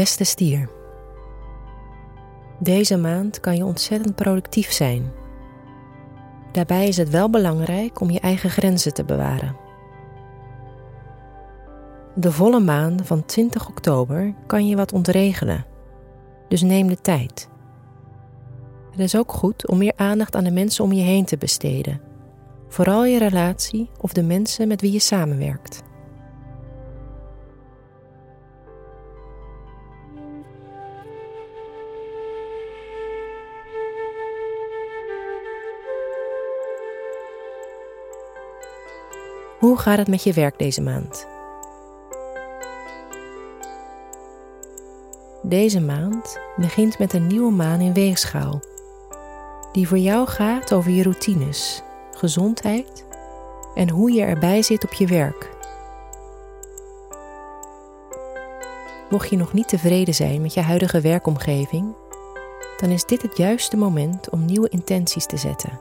Beste stier. Deze maand kan je ontzettend productief zijn. Daarbij is het wel belangrijk om je eigen grenzen te bewaren. De volle maan van 20 oktober kan je wat ontregelen, dus neem de tijd. Het is ook goed om meer aandacht aan de mensen om je heen te besteden, vooral je relatie of de mensen met wie je samenwerkt. Hoe gaat het met je werk deze maand? Deze maand begint met een nieuwe maan in weegschaal, die voor jou gaat over je routines, gezondheid en hoe je erbij zit op je werk. Mocht je nog niet tevreden zijn met je huidige werkomgeving, dan is dit het juiste moment om nieuwe intenties te zetten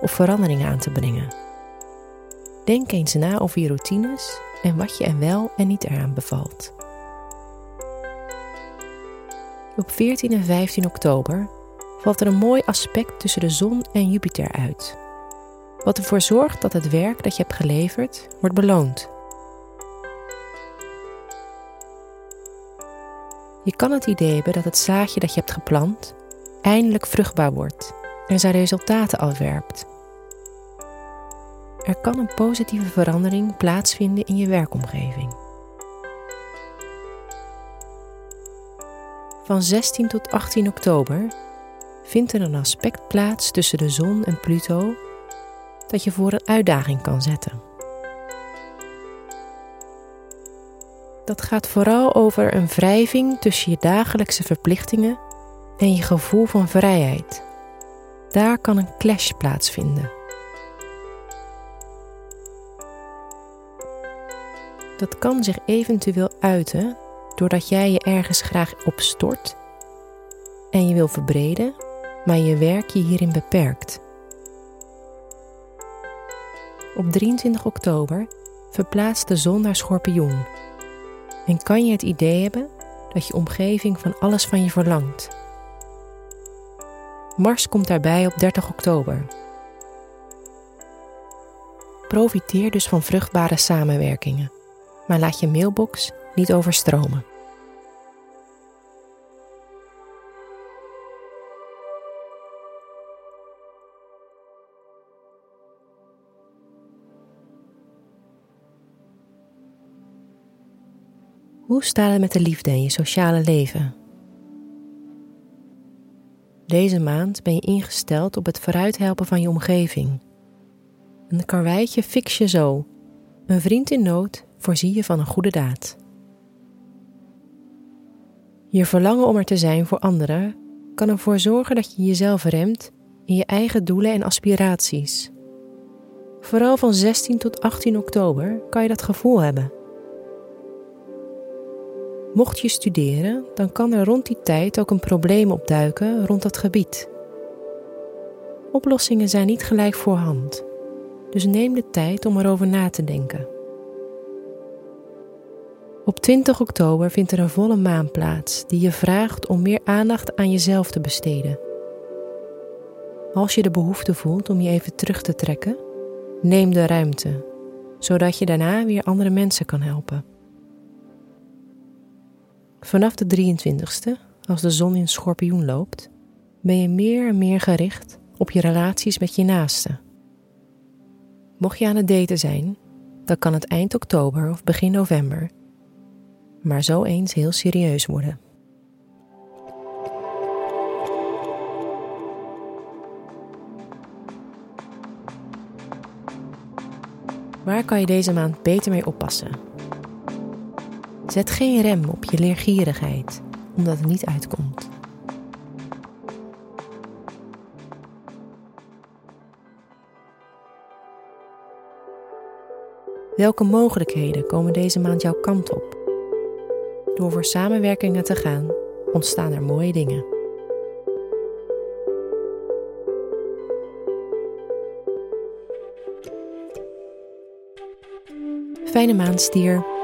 of veranderingen aan te brengen. Denk eens na over je routines en wat je er wel en niet eraan bevalt. Op 14 en 15 oktober valt er een mooi aspect tussen de zon en Jupiter uit. Wat ervoor zorgt dat het werk dat je hebt geleverd wordt beloond. Je kan het idee hebben dat het zaadje dat je hebt geplant eindelijk vruchtbaar wordt en zijn resultaten afwerpt. Er kan een positieve verandering plaatsvinden in je werkomgeving. Van 16 tot 18 oktober vindt er een aspect plaats tussen de zon en Pluto dat je voor een uitdaging kan zetten. Dat gaat vooral over een wrijving tussen je dagelijkse verplichtingen en je gevoel van vrijheid. Daar kan een clash plaatsvinden. Dat kan zich eventueel uiten doordat jij je ergens graag op stort en je wil verbreden, maar je werk je hierin beperkt. Op 23 oktober verplaatst de zon naar schorpioen en kan je het idee hebben dat je omgeving van alles van je verlangt. Mars komt daarbij op 30 oktober. Profiteer dus van vruchtbare samenwerkingen maar laat je mailbox niet overstromen. Hoe staat het met de liefde in je sociale leven? Deze maand ben je ingesteld op het vooruithelpen van je omgeving. Een karweitje fix je zo. Een vriend in nood voorzie je van een goede daad. Je verlangen om er te zijn voor anderen kan ervoor zorgen dat je jezelf remt in je eigen doelen en aspiraties. Vooral van 16 tot 18 oktober kan je dat gevoel hebben. Mocht je studeren, dan kan er rond die tijd ook een probleem opduiken rond dat gebied. Oplossingen zijn niet gelijk voorhand, dus neem de tijd om erover na te denken. Op 20 oktober vindt er een volle maan plaats die je vraagt om meer aandacht aan jezelf te besteden. Als je de behoefte voelt om je even terug te trekken, neem de ruimte, zodat je daarna weer andere mensen kan helpen. Vanaf de 23ste, als de zon in schorpioen loopt, ben je meer en meer gericht op je relaties met je naasten. Mocht je aan het daten zijn, dan kan het eind oktober of begin november maar zo eens heel serieus worden. Waar kan je deze maand beter mee oppassen? Zet geen rem op je leergierigheid, omdat het niet uitkomt. Welke mogelijkheden komen deze maand jouw kant op? Door voor samenwerkingen te gaan, ontstaan er mooie dingen. Fijne maand, stier.